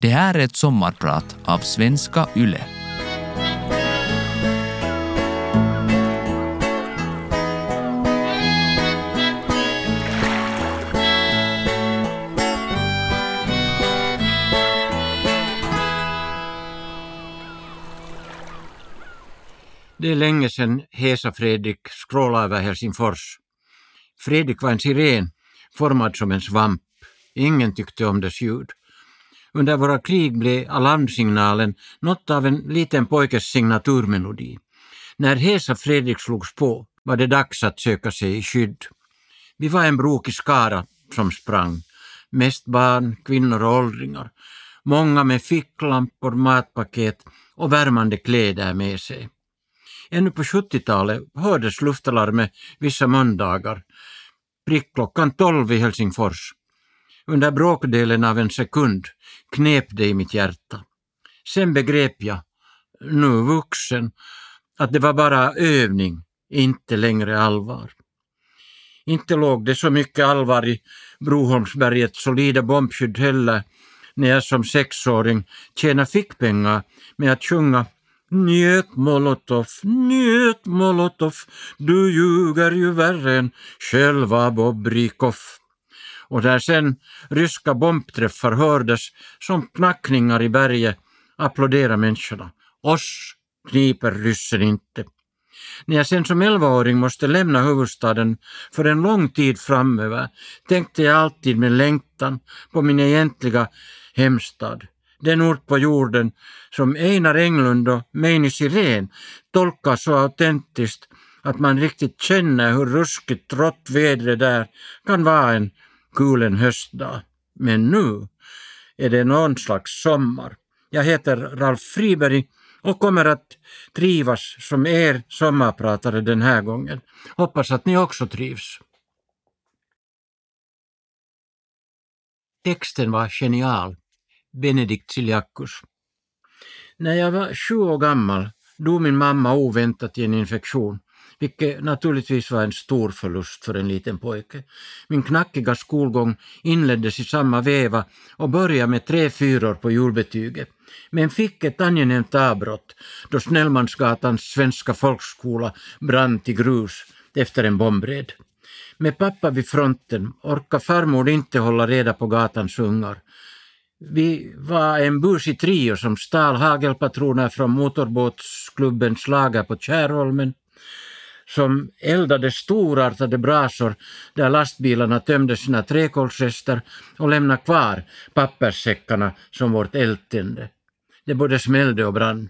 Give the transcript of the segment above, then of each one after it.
Det här är ett sommarprat av Svenska Yle. Det är länge sedan Hesa Fredrik skrålade över Helsingfors. Fredrik var en siren, formad som en svamp. Ingen tyckte om dess ljud. Under våra krig blev alarmsignalen något av en liten pojkes signaturmelodi. När Hesa Fredrik slogs på var det dags att söka sig i skydd. Vi var en brokig skara som sprang. Mest barn, kvinnor och åldringar. Många med ficklampor, matpaket och värmande kläder med sig. Ännu på 70-talet hördes luftalarmet vissa måndagar. Prickklockan tolv i Helsingfors. Under bråkdelen av en sekund knep det i mitt hjärta. Sen begrep jag, nu vuxen, att det var bara övning, inte längre allvar. Inte låg det så mycket allvar i Broholmsbergets solida bombskydd heller när jag som sexåring tjänade fickpengar med att sjunga Njöt Molotov, njöt Molotov, du ljuger ju värre än själva Bobrikov. Och där sen ryska bombträffar hördes som knackningar i berget applåderade människorna. Oss kniper ryssen inte. När jag sen som elvaåring måste lämna huvudstaden för en lång tid framöver tänkte jag alltid med längtan på min egentliga hemstad den ort på jorden som Einar Englund och Meini Sirén tolkar så autentiskt att man riktigt känner hur ruskigt rått vädret där kan vara en kulen höstdag. Men nu är det någon slags sommar. Jag heter Ralf Friberg och kommer att trivas som er sommarpratare den här gången. Hoppas att ni också trivs. Texten var genial. Benedikt Siljakus. När jag var sju år gammal dog min mamma oväntat i en infektion, vilket naturligtvis var en stor förlust för en liten pojke. Min knackiga skolgång inleddes i samma veva och började med tre fyror på julbetyget, men fick ett angenämt avbrott då Snellmansgatans svenska folkskola brann till grus efter en bombred. Med pappa vid fronten orkade farmor inte hålla reda på gatans ungar vi var en busig trio som stal hagelpatroner från motorbåtsklubbens lager på Kärholmen, som eldade storartade brasor där lastbilarna tömde sina träkolsrester och lämnade kvar papperssäckarna som vårt eldtände. Det både smällde och brann.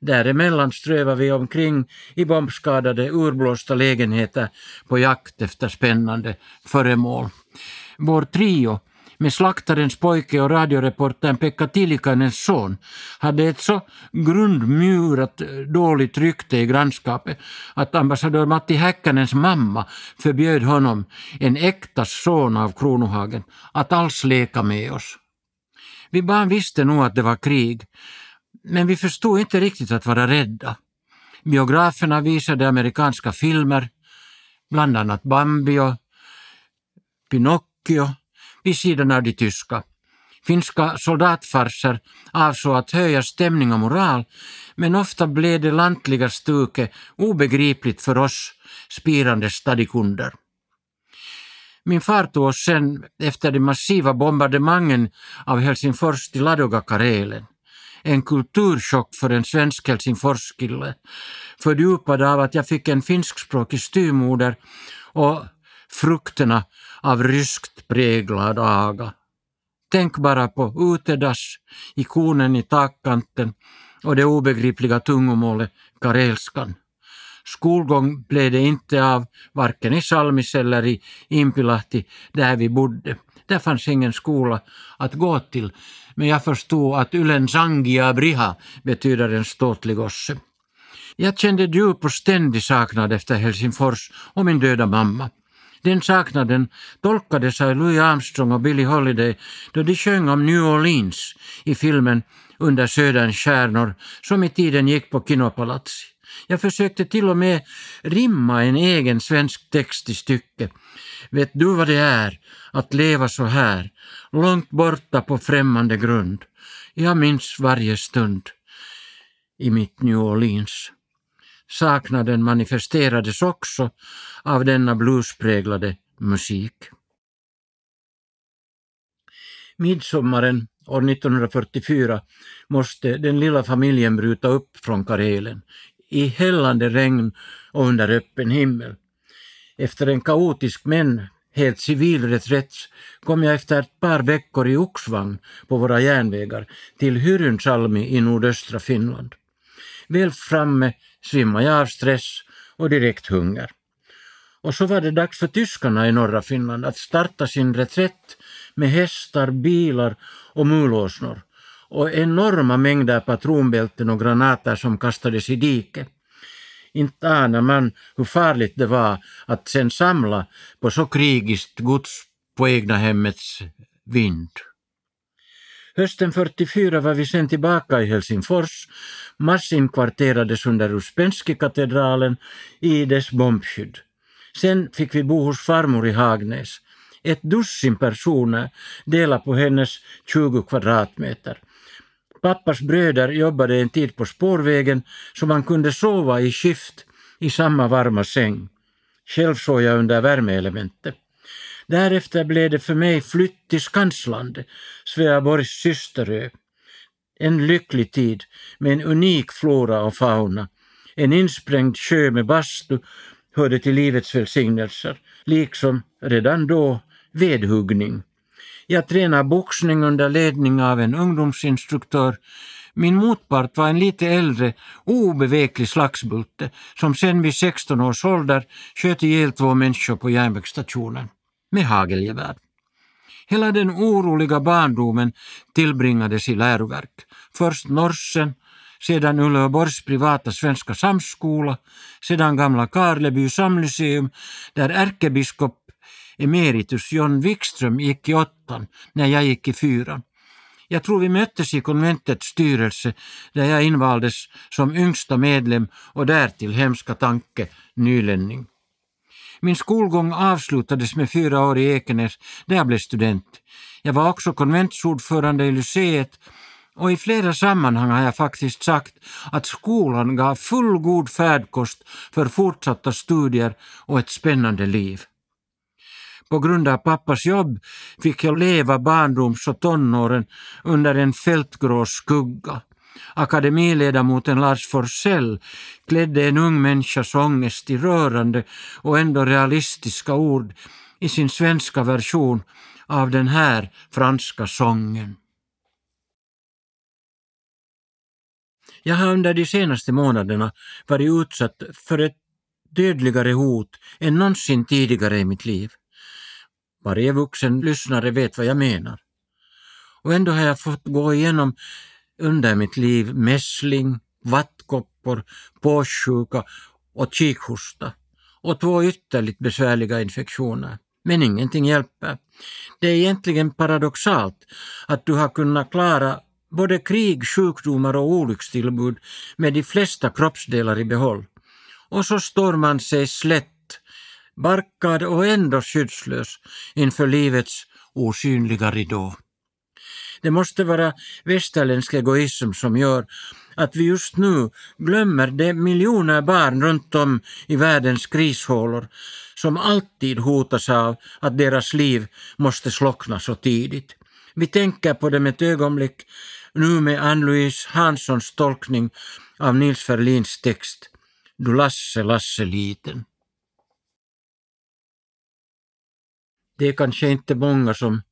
Däremellan strövade vi omkring i bombskadade, urblåsta lägenheter på jakt efter spännande föremål. Vår trio med slaktarens pojke och radioreportern Pekka Tilikanens son hade ett så grundmurat eh, dåligt rykte i grannskapet att ambassadör Matti Häkkänens mamma förbjöd honom, en äkta son av Kronohagen, att alls leka med oss. Vi barn visste nog att det var krig, men vi förstod inte riktigt att vara rädda. Biograferna visade amerikanska filmer, bland annat Bambi och Pinocchio vid sidan av de tyska. Finska soldatfarser avsåg att höja stämning och moral, men ofta blev det lantliga stuket obegripligt för oss spirande stadikunder. Min far tog oss sen efter de massiva bombardemangen av Helsingfors till Ladoga-Karelen. En kulturchock för en svensk Helsingforskille, fördjupad av att jag fick en finskspråkig styrmoder och frukterna av ryskt präglad aga. Tänk bara på utedass, ikonen i takkanten och det obegripliga tungomålet karelskan. Skolgång blev det inte av, varken i Salmis eller i Impilahti, där vi bodde. Där fanns ingen skola att gå till, men jag förstod att Ylen Sangia Briha betyder en ståtlig gosse. Jag kände djup och ständig saknad efter Helsingfors och min döda mamma. Den saknaden tolkades av Louis Armstrong och Billie Holiday då de sjöng om New Orleans i filmen Under söderns stjärnor som i tiden gick på Kinopalatsi. Jag försökte till och med rimma en egen svensk text i stycket. Vet du vad det är att leva så här, långt borta på främmande grund? Jag minns varje stund i mitt New Orleans. Saknaden manifesterades också av denna bluespräglade musik. Midsommaren år 1944 måste den lilla familjen bryta upp från Karelen i hällande regn och under öppen himmel. Efter en kaotisk men helt civil reträtt kom jag efter ett par veckor i oxvagn på våra järnvägar till Hyrynsalmi i nordöstra Finland. Väl framme svimmade jag av stress och direkt hunger. Och så var det dags för tyskarna i norra Finland att starta sin reträtt med hästar, bilar och mulåsnor och enorma mängder patronbälten och granater som kastades i diket. Inte anar man hur farligt det var att sen samla på så krigiskt gods på egna hemmets vind. Hösten 44 var vi sen tillbaka i Helsingfors, massinkvarterades under Uspenski-katedralen i dess bombskydd. Sen fick vi bo hos farmor i Hagnäs. Ett dussin personer delade på hennes 20 kvadratmeter. Pappas bröder jobbade en tid på spårvägen så man kunde sova i skift i samma varma säng. Själv sov jag under värmeelementet. Därefter blev det för mig flytt till Skansland, Sveaborgs systerö. En lycklig tid med en unik flora och fauna. En insprängd sjö med bastu hörde till livets välsignelser, liksom redan då vedhuggning. Jag tränade boxning under ledning av en ungdomsinstruktör. Min motpart var en lite äldre, obeveklig slagsbulte som sen vid 16 års ålder sköt ihjäl två människor på järnvägsstationen med hagelgevär. Hela den oroliga barndomen tillbringades i läroverk. Först Norsen, sedan Uleåborgs privata svenska samskola, sedan gamla Karleby samlyceum där ärkebiskop emeritus John Wikström gick i åttan när jag gick i fyran. Jag tror vi möttes i konventets styrelse där jag invaldes som yngsta medlem och därtill hemska tanke nylänning. Min skolgång avslutades med fyra år i Ekenäs där jag blev student. Jag var också konventsordförande i Lyceet och i flera sammanhang har jag faktiskt sagt att skolan gav fullgod färdkost för fortsatta studier och ett spännande liv. På grund av pappas jobb fick jag leva barndoms och tonåren under en fältgrå skugga. Akademiledamoten Lars Forsell klädde en ung människas ångest i rörande och ändå realistiska ord i sin svenska version av den här franska sången. Jag har under de senaste månaderna varit utsatt för ett dödligare hot än någonsin tidigare i mitt liv. Varje vuxen lyssnare vet vad jag menar. Och ändå har jag fått gå igenom under mitt liv mässling, vattkoppor, påssjuka och kikhosta och två ytterligt besvärliga infektioner. Men ingenting hjälper. Det är egentligen paradoxalt att du har kunnat klara både krig, sjukdomar och olyckstillbud med de flesta kroppsdelar i behåll. Och så står man sig slätt, barkad och ändå skyddslös inför livets osynliga ridå. Det måste vara västerländsk egoism som gör att vi just nu glömmer de miljoner barn runt om i världens krishålor som alltid hotas av att deras liv måste slockna så tidigt. Vi tänker på dem ett ögonblick nu med Ann-Louise Hanssons tolkning av Nils Ferlins text Du Lasse, Lasse liten. Det är kanske inte många som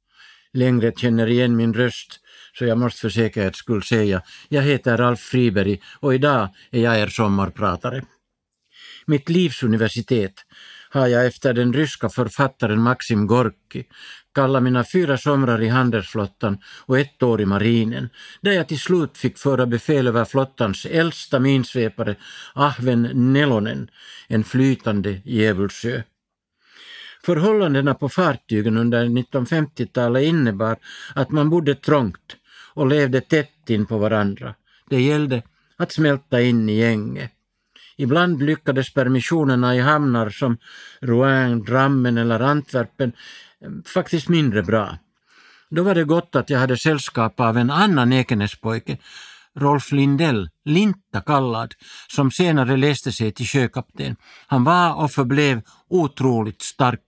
längre känner igen min röst så jag måste för säkerhets skull säga jag heter Alf Friberg och idag är jag er sommarpratare. Mitt livs universitet har jag efter den ryska författaren Maxim Gorki kallat mina fyra somrar i handelsflottan och ett år i marinen, där jag till slut fick föra befäl över flottans äldsta minsvepare Ahven Nelonen, en flytande djävulsö. Förhållandena på fartygen under 1950-talet innebar att man bodde trångt och levde tätt in på varandra. Det gällde att smälta in i gänget. Ibland lyckades permissionerna i hamnar som Rouen, Drammen eller Antwerpen eh, faktiskt mindre bra. Då var det gott att jag hade sällskap av en annan Ekenäspojke, Rolf Lindell, Linta kallad, som senare läste sig till sjökapten. Han var och förblev otroligt stark.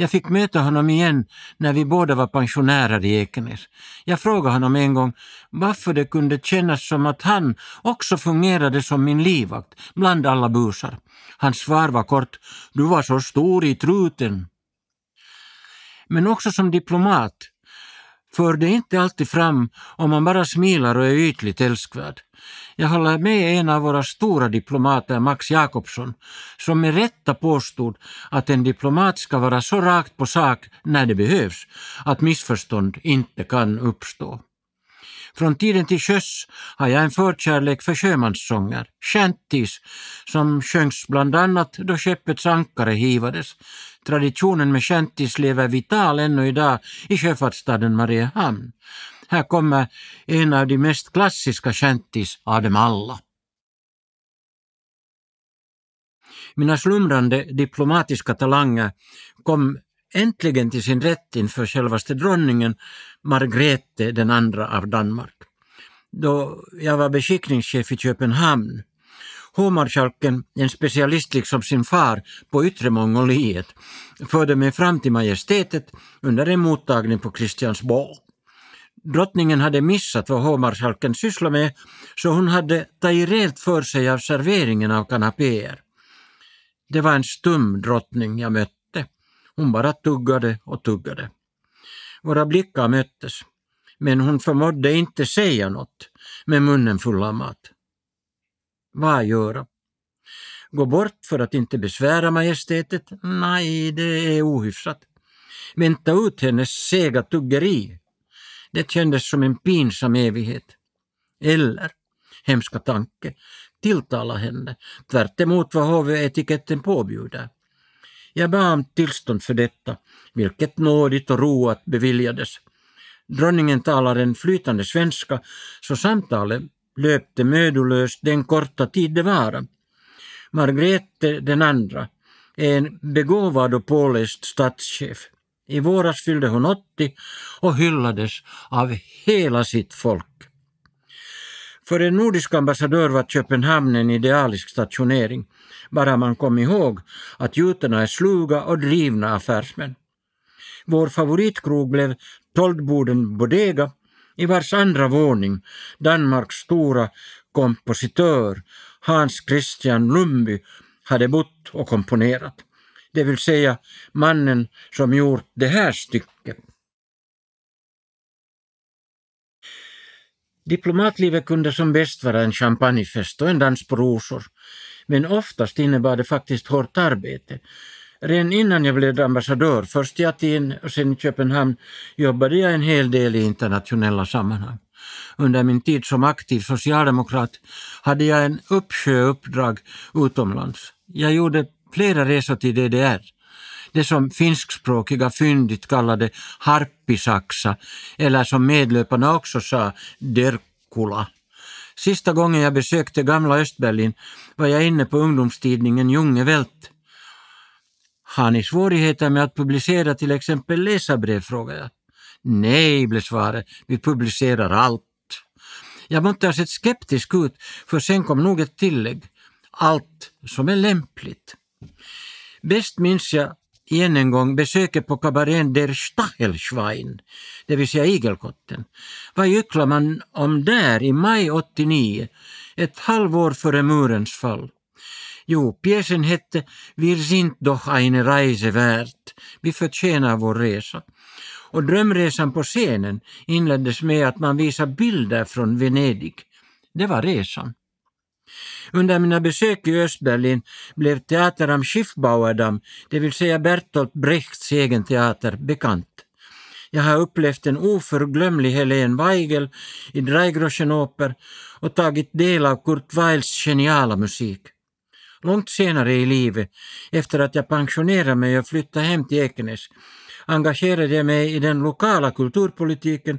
Jag fick möta honom igen när vi båda var pensionärer i Ekenäs. Jag frågade honom en gång varför det kunde kännas som att han också fungerade som min livvakt bland alla busar. Hans svar var kort, du var så stor i truten. Men också som diplomat för det inte alltid fram om man bara smilar och är ytligt älskvärd. Jag håller med en av våra stora diplomater, Max Jakobsson, som med rätta påstod att en diplomat ska vara så rakt på sak när det behövs att missförstånd inte kan uppstå. Från tiden till sjöss har jag en förkärlek för sjömanssånger, shanties, som sjöngs bland annat då skeppets ankare hivades. Traditionen med shanties lever vital ännu idag i sjöfartsstaden Mariehamn. Här kommer en av de mest klassiska shanties av dem alla. Mina slumrande diplomatiska talanger kom äntligen till sin rätt inför självaste dronningen Margrethe den andra av Danmark. Då jag var beskickningschef i Köpenhamn Hovmarskalken, en specialist liksom sin far på Yttre Mongoliet, förde mig fram till majestätet under en mottagning på Kristiansborg. Drottningen hade missat vad hovmarskalken sysslade med, så hon hade tagit rejält för sig av serveringen av kanapéer. Det var en stum drottning jag mötte. Hon bara tuggade och tuggade. Våra blickar möttes, men hon förmådde inte säga något med munnen full av mat. Vad göra? Gå bort för att inte besvära majestätet? Nej, det är ohyfsat. Vänta ut hennes sega tuggeri? Det kändes som en pinsam evighet. Eller, hemska tanke, tilltala henne, tvärt emot vad hovetiketten påbjuder. Jag bad om tillstånd för detta, vilket nådigt och roat beviljades. Dronningen talar en flytande svenska, så samtalet löpte mödolöst den korta tid det vara. Margrethe den andra är en begåvad och påläst statschef. I våras fyllde hon 80 och hyllades av hela sitt folk. För en nordisk ambassadör var Köpenhamn en idealisk stationering, bara man kom ihåg att jutarna är sluga och drivna affärsmän. Vår favoritkrog blev Toldboden Bodega i vars andra våning Danmarks stora kompositör Hans Christian Lumby hade bott och komponerat. Det vill säga mannen som gjort det här stycket. Diplomatlivet kunde som bäst vara en champagnefest och en dans på rosor, men oftast innebar det faktiskt hårt arbete, Redan innan jag blev ambassadör, först i Aten och sen i Köpenhamn, jobbade jag en hel del i internationella sammanhang. Under min tid som aktiv socialdemokrat hade jag en uppsjö uppdrag utomlands. Jag gjorde flera resor till DDR. Det som finskspråkiga fyndigt kallade harppisaksa, eller som medlöparna också sa, derkula. Sista gången jag besökte gamla Östberlin var jag inne på ungdomstidningen Junge Welt har ni svårigheter med att publicera till exempel läsarbrev? frågade jag. Nej, blev svaret. Vi publicerar allt. Jag måste ha sett skeptisk ut, för sen kom nog ett tillägg. Allt som är lämpligt. Bäst minns jag igen en gång besöket på kabarén Der Stachelschwein, det vill säga igelkotten. Vad gycklar man om där i maj 89, ett halvår före murens fall? Jo, pjäsen hette Wir sind doch eine Reise wert. Vi förtjänar vår resa. Och drömresan på scenen inleddes med att man visade bilder från Venedig. Det var resan. Under mina besök i Östberlin blev Teater am Schiffbauerdam, det vill säga Bertolt Brechts egen teater, bekant. Jag har upplevt en oförglömlig Helene Weigel i Dreigroschenoper och tagit del av Kurt Weils geniala musik. Långt senare i livet, efter att jag pensionerade mig och flyttade hem till Ekenäs, engagerade jag mig i den lokala kulturpolitiken,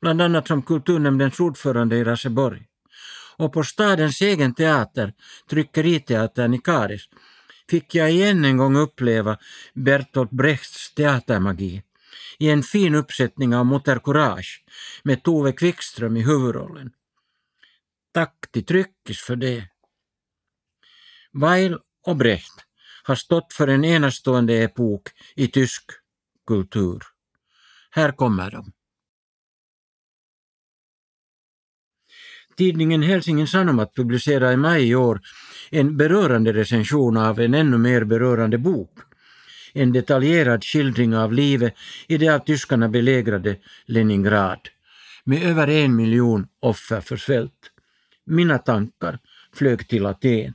bland annat som kulturnämndens ordförande i Raseborg. och på stadens egen teater, Tryckeriteatern i Karis, fick jag igen en gång uppleva Bertolt Brechts teatermagi i en fin uppsättning av Motor Courage med Tove Kvickström i huvudrollen. Tack till Tryckis för det. Weil och Brecht har stått för en enastående epok i tysk kultur. Här kommer de. Tidningen Helsingin Sanomat publicerade i maj i år en berörande recension av en ännu mer berörande bok. En detaljerad skildring av livet i det av tyskarna belägrade Leningrad med över en miljon offer för svält. Mina tankar flög till Aten.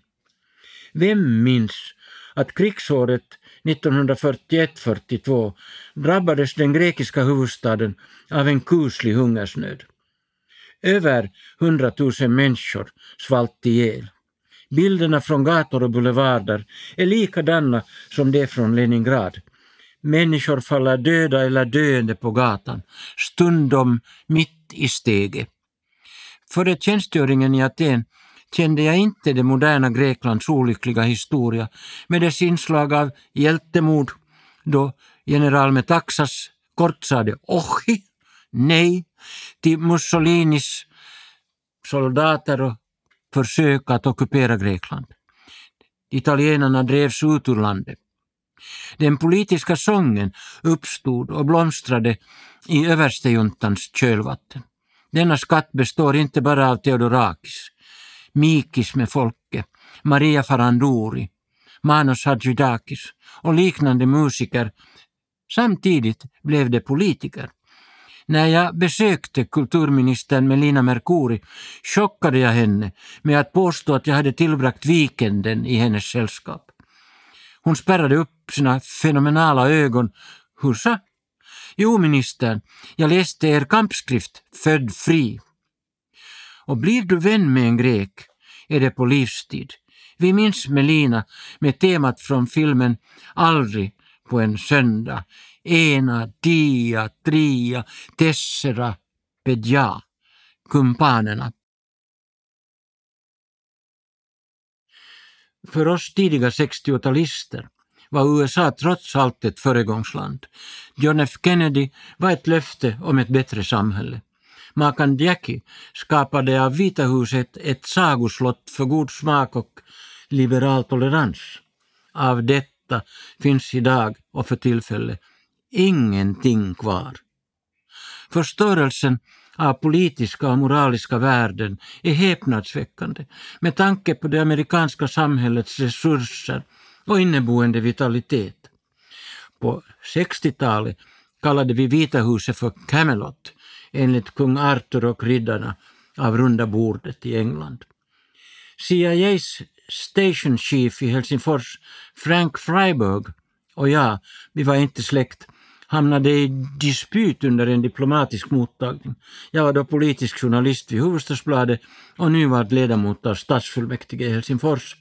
Vem minns att krigsåret 1941-42 drabbades den grekiska huvudstaden av en kuslig hungersnöd. Över 100 000 människor svalt ihjäl. Bilderna från gator och boulevarder är likadana som de från Leningrad. Människor faller döda eller döende på gatan, stundom mitt i steget. Före tjänstgöringen i Aten kände jag inte det moderna Greklands olyckliga historia med dess inslag av hjältemod då general Metaxas kort sade ohi, nej till Mussolinis soldater och försök att ockupera Grekland. Italienarna drevs ut ur landet. Den politiska sången uppstod och blomstrade i överstejuntans kölvatten. Denna skatt består inte bara av Theodorakis, Mikis med Folke, Maria Faranduri, Manos Hadjidakis och liknande musiker. Samtidigt blev de politiker. När jag besökte kulturministern Melina Mercouri chockade jag henne med att påstå att jag hade tillbragt vikenden i hennes sällskap. Hon spärrade upp sina fenomenala ögon. Hur sa? Jo, ministern, jag läste er kampskrift Född fri. Och blir du vän med en grek är det på livstid. Vi minns Melina med temat från filmen Aldrig på en söndag. Ena, dia, tria, tessera, pedja. Kumpanerna. För oss tidiga 60-talister var USA trots allt ett föregångsland. John F Kennedy var ett löfte om ett bättre samhälle. Makan Jackie skapade av Vita huset ett sagoslott för god smak och liberal tolerans. Av detta finns idag och för tillfället ingenting kvar. Förstörelsen av politiska och moraliska värden är häpnadsväckande med tanke på det amerikanska samhällets resurser och inneboende vitalitet. På 60-talet kallade vi Vita huset för Camelot enligt kung Arthur och riddarna av runda bordet i England. CIAs station chief i Helsingfors, Frank Freiberg, och jag, vi var inte släkt, hamnade i dispyt under en diplomatisk mottagning. Jag var då politisk journalist vid Hufvudstadsbladet och nyvald ledamot av stadsfullmäktige i Helsingfors.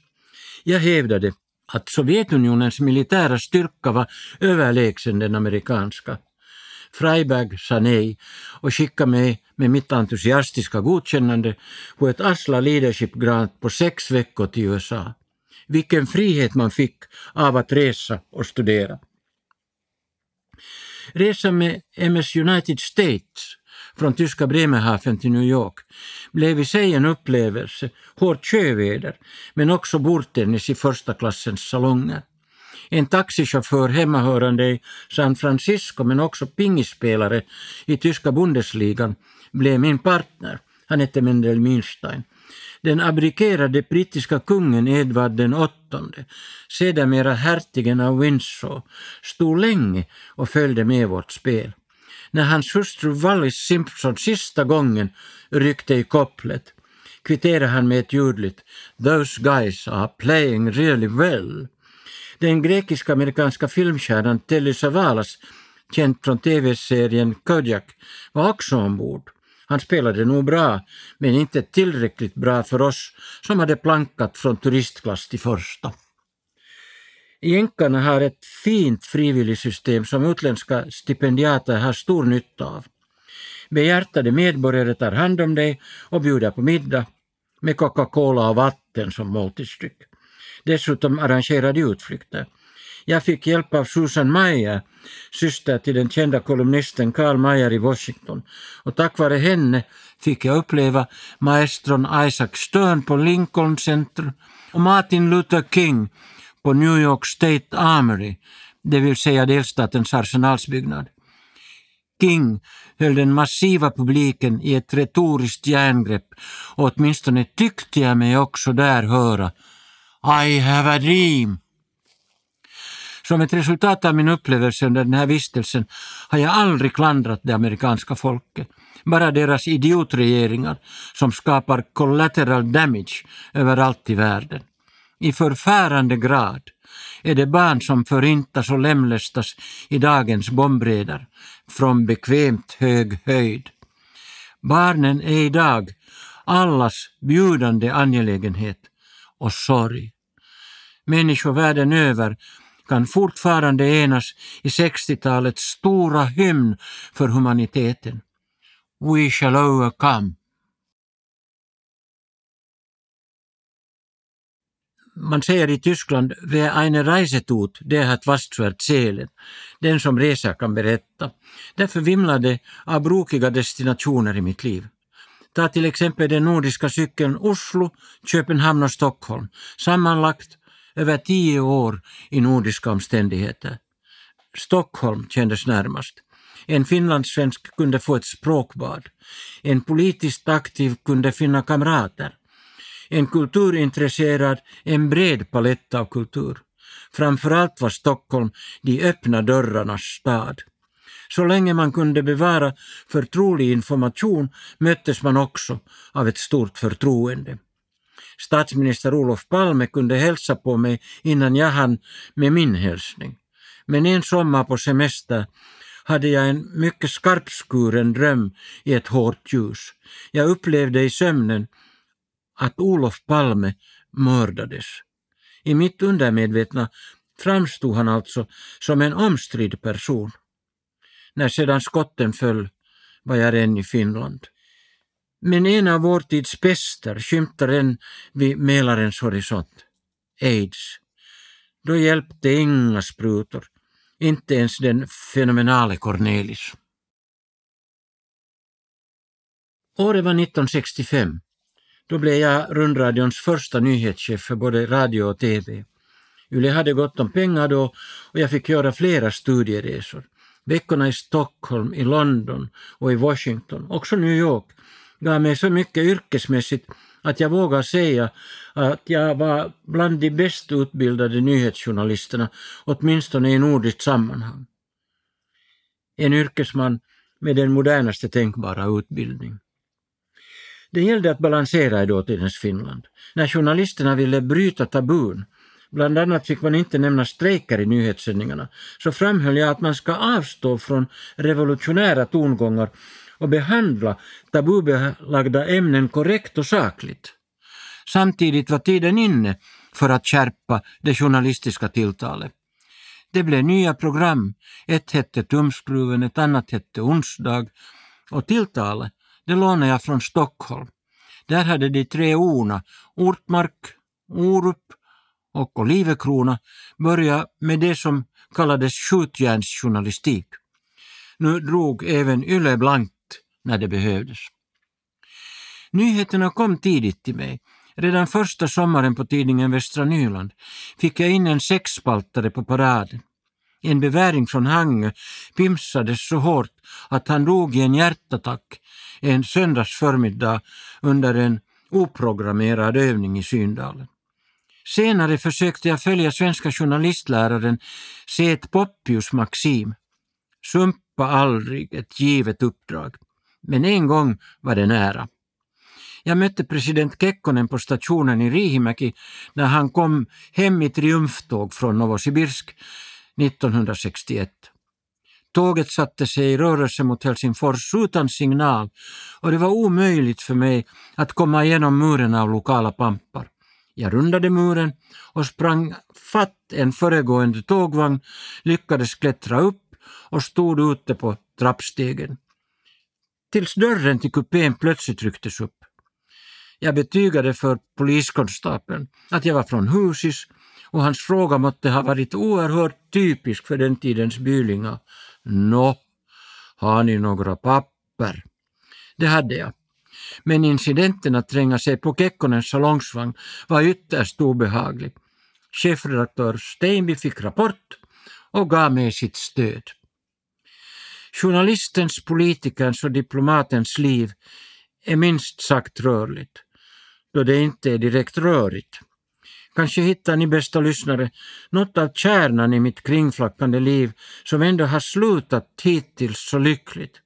Jag hävdade att Sovjetunionens militära styrka var överlägsen den amerikanska. Freiberg sa nej och skickade mig med mitt entusiastiska godkännande på ett Asla Leadership Grant på sex veckor till USA. Vilken frihet man fick av att resa och studera. Resan med MS United States från tyska Bremerhaven till New York blev i sig en upplevelse, hårt sjöväder, men också bordtennis i första klassens salonger. En taxichaufför hemmahörande i San Francisco men också pingisspelare i tyska Bundesligan blev min partner. Han hette Mendel-Münstein. Den abdikerade brittiska kungen Edvard den åttonde, sedermera hertigen av Windsor, stod länge och följde med vårt spel. När hans hustru Wallis Simpson sista gången ryckte i kopplet kvitterade han med ett ljudligt ”Those guys are playing really well” Den grekisk-amerikanska filmstjärnan Telly Savalas, känd från tv-serien Kodiak, var också ombord. Han spelade nog bra, men inte tillräckligt bra för oss som hade plankat från turistklass till första. Jänkarna har ett fint frivilligsystem som utländska stipendiater har stor nytta av. Behjärtade medborgare tar hand om dig och bjuder på middag, med Coca-Cola och vatten som måltidsdryck. Dessutom arrangerade utflykter. Jag fick hjälp av Susan Meyer, syster till den kända kolumnisten Karl Meyer i Washington. Och tack vare henne fick jag uppleva maestron Isaac Stern på Lincoln Center och Martin Luther King på New York State Armory, det vill säga delstatens arsenalsbyggnad. King höll den massiva publiken i ett retoriskt järngrepp och åtminstone tyckte jag mig också där höra i have a dream. Som ett resultat av min upplevelse under den här vistelsen har jag aldrig klandrat det amerikanska folket, bara deras idiotregeringar som skapar collateral damage överallt i världen. I förfärande grad är det barn som förintas och lemlästas i dagens bombredar från bekvämt hög höjd. Barnen är idag allas bjudande angelägenhet och sorg. Människor världen över kan fortfarande enas i 60-talets stora hymn för humaniteten. We shall overcome. man säger i Tyskland, wer eine Reise tut, der hat was zu erzählen. Den som reser kan berätta. Därför vimlar det av brokiga destinationer i mitt liv. Ta till exempel den nordiska cykeln Oslo, Köpenhamn och Stockholm. Sammanlagt över tio år i nordiska omständigheter. Stockholm kändes närmast. En finlandssvensk kunde få ett språkbad. En politiskt aktiv kunde finna kamrater. En kulturintresserad, en bred palett av kultur. Framförallt var Stockholm de öppna dörrarnas stad. Så länge man kunde bevara förtrolig information möttes man också av ett stort förtroende. Statsminister Olof Palme kunde hälsa på mig innan jag hann med min hälsning. Men en sommar på semester hade jag en mycket skarpskuren dröm i ett hårt ljus. Jag upplevde i sömnen att Olof Palme mördades. I mitt undermedvetna framstod han alltså som en omstridd person. När sedan skotten föll var jag än i Finland. Men en av vår tids pester skymtar än vid Mälarens horisont. Aids. Då hjälpte inga sprutor, inte ens den fenomenale Cornelis. Året var 1965. Då blev jag rundradions första nyhetschef för både radio och TV. Yle hade gott om pengar då och jag fick göra flera studieresor. Veckorna i Stockholm, i London och i Washington, också New York, gav mig så mycket yrkesmässigt att jag vågar säga att jag var bland de bäst utbildade nyhetsjournalisterna, åtminstone i nordiskt sammanhang. En yrkesman med den modernaste tänkbara utbildning. Det gällde att balansera i dåtidens Finland. När journalisterna ville bryta tabun, bland annat fick man inte nämna strejker i nyhetssändningarna, så framhöll jag att man ska avstå från revolutionära tongångar och behandla tabubelagda ämnen korrekt och sakligt. Samtidigt var tiden inne för att skärpa det journalistiska tilltalet. Det blev nya program. Ett hette Tumskruven, ett annat hette Onsdag och tilltalet det lånade jag från Stockholm. Där hade de tre orna, Ortmark, Orup och Olivekrona, började med det som kallades skjutjärnsjournalistik. Nu drog även Yle blankt när det behövdes. Nyheterna kom tidigt till mig. Redan första sommaren på tidningen Västra Nyland fick jag in en sexspaltare på paraden. En beväring från Hangö pimsades så hårt att han dog i en hjärtattack en söndagsförmiddag under en oprogrammerad övning i Syndalen. Senare försökte jag följa svenska journalistläraren Seth Poppius maxim. Sumpa aldrig ett givet uppdrag. Men en gång var det nära. Jag mötte president Kekkonen på stationen i Rihimäki när han kom hem i triumftåg från Novosibirsk 1961. Tåget satte sig i rörelse mot Helsingfors utan signal och det var omöjligt för mig att komma igenom muren av lokala pampar. Jag rundade muren och sprang fatt en föregående tågvagn, lyckades klättra upp och stod ute på trappstegen. Tills dörren till kupén plötsligt rycktes upp. Jag betygade för poliskonstapeln att jag var från Husis och hans fråga måtte ha varit oerhört typisk för den tidens bylingar. Nå, har ni några papper? Det hade jag. Men incidenten att tränga sig på Kekkonens salongsvagn var ytterst obehaglig. Chefredaktör Steinby fick rapport och gav mig sitt stöd. Journalistens, politikerns och diplomatens liv är minst sagt rörligt, då det inte är direkt rörigt. Kanske hittar ni bästa lyssnare något av kärnan i mitt kringflackande liv som ändå har slutat hittills så lyckligt.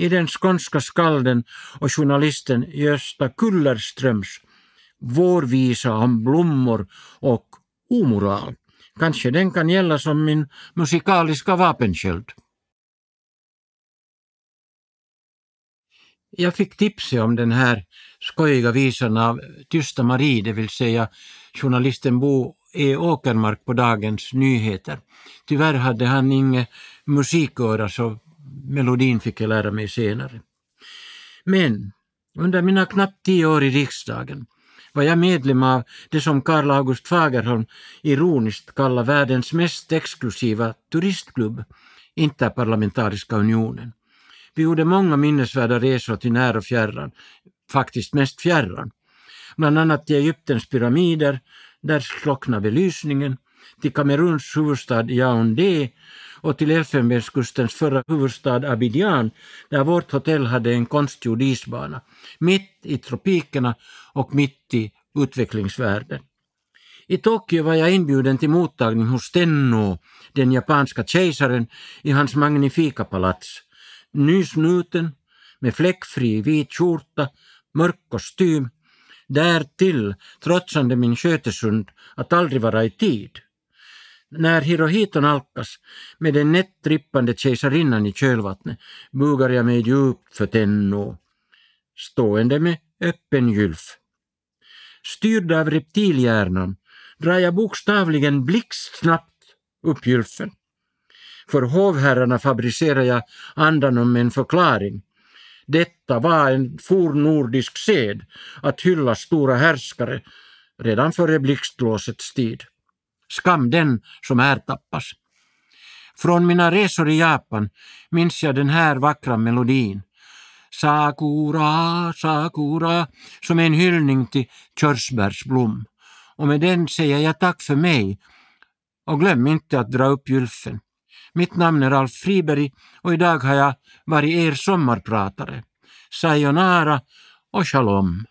I den skånska skalden och journalisten Gösta Kullerströms vårvisa om blommor och omoral. Kanske den kan gälla som min musikaliska vapensköld. Jag fick tipset om den här skojiga visan av Tysta Marie, det vill säga journalisten Bo E. Åkermark på Dagens Nyheter. Tyvärr hade han inget musiköra så melodin fick jag lära mig senare. Men under mina knappt tio år i riksdagen var jag medlem av det som Karl August Fagerholm ironiskt kallar världens mest exklusiva turistklubb, Interparlamentariska unionen. Vi gjorde många minnesvärda resor till när och fjärran, faktiskt mest fjärran. Bland annat till Egyptens pyramider, där slocknade belysningen, till Kameruns huvudstad Yaoundé och till Elfenbenskustens förra huvudstad Abidjan, där vårt hotell hade en konstgjord isbana, mitt i tropikerna och mitt i utvecklingsvärlden. I Tokyo var jag inbjuden till mottagning hos Tenno, den japanska kejsaren, i hans magnifika palats. Nysnuten, med fläckfri vit skjorta, mörk kostym, därtill trotsande min skötesund att aldrig vara i tid. När Hirohito nalkas med den nätt trippande kejsarinnan i kölvattnet bugar jag mig djupt för Tenno, stående med öppen gylf. Styrd av reptilhjärnan drar jag bokstavligen blixtsnabbt upp gylfen. För hovherrarna fabricerar jag andan om en förklaring. Detta var en fornnordisk sed att hylla stora härskare redan före blixtlåsets tid. Skam den som ertappas. Från mina resor i Japan minns jag den här vackra melodin. Sakura, Sakura, som är en hyllning till körsbärsblom. Och med den säger jag tack för mig och glöm inte att dra upp gylfen. Mitt namn är Alf Friberg och idag har jag varit er sommarpratare. Sayonara och shalom.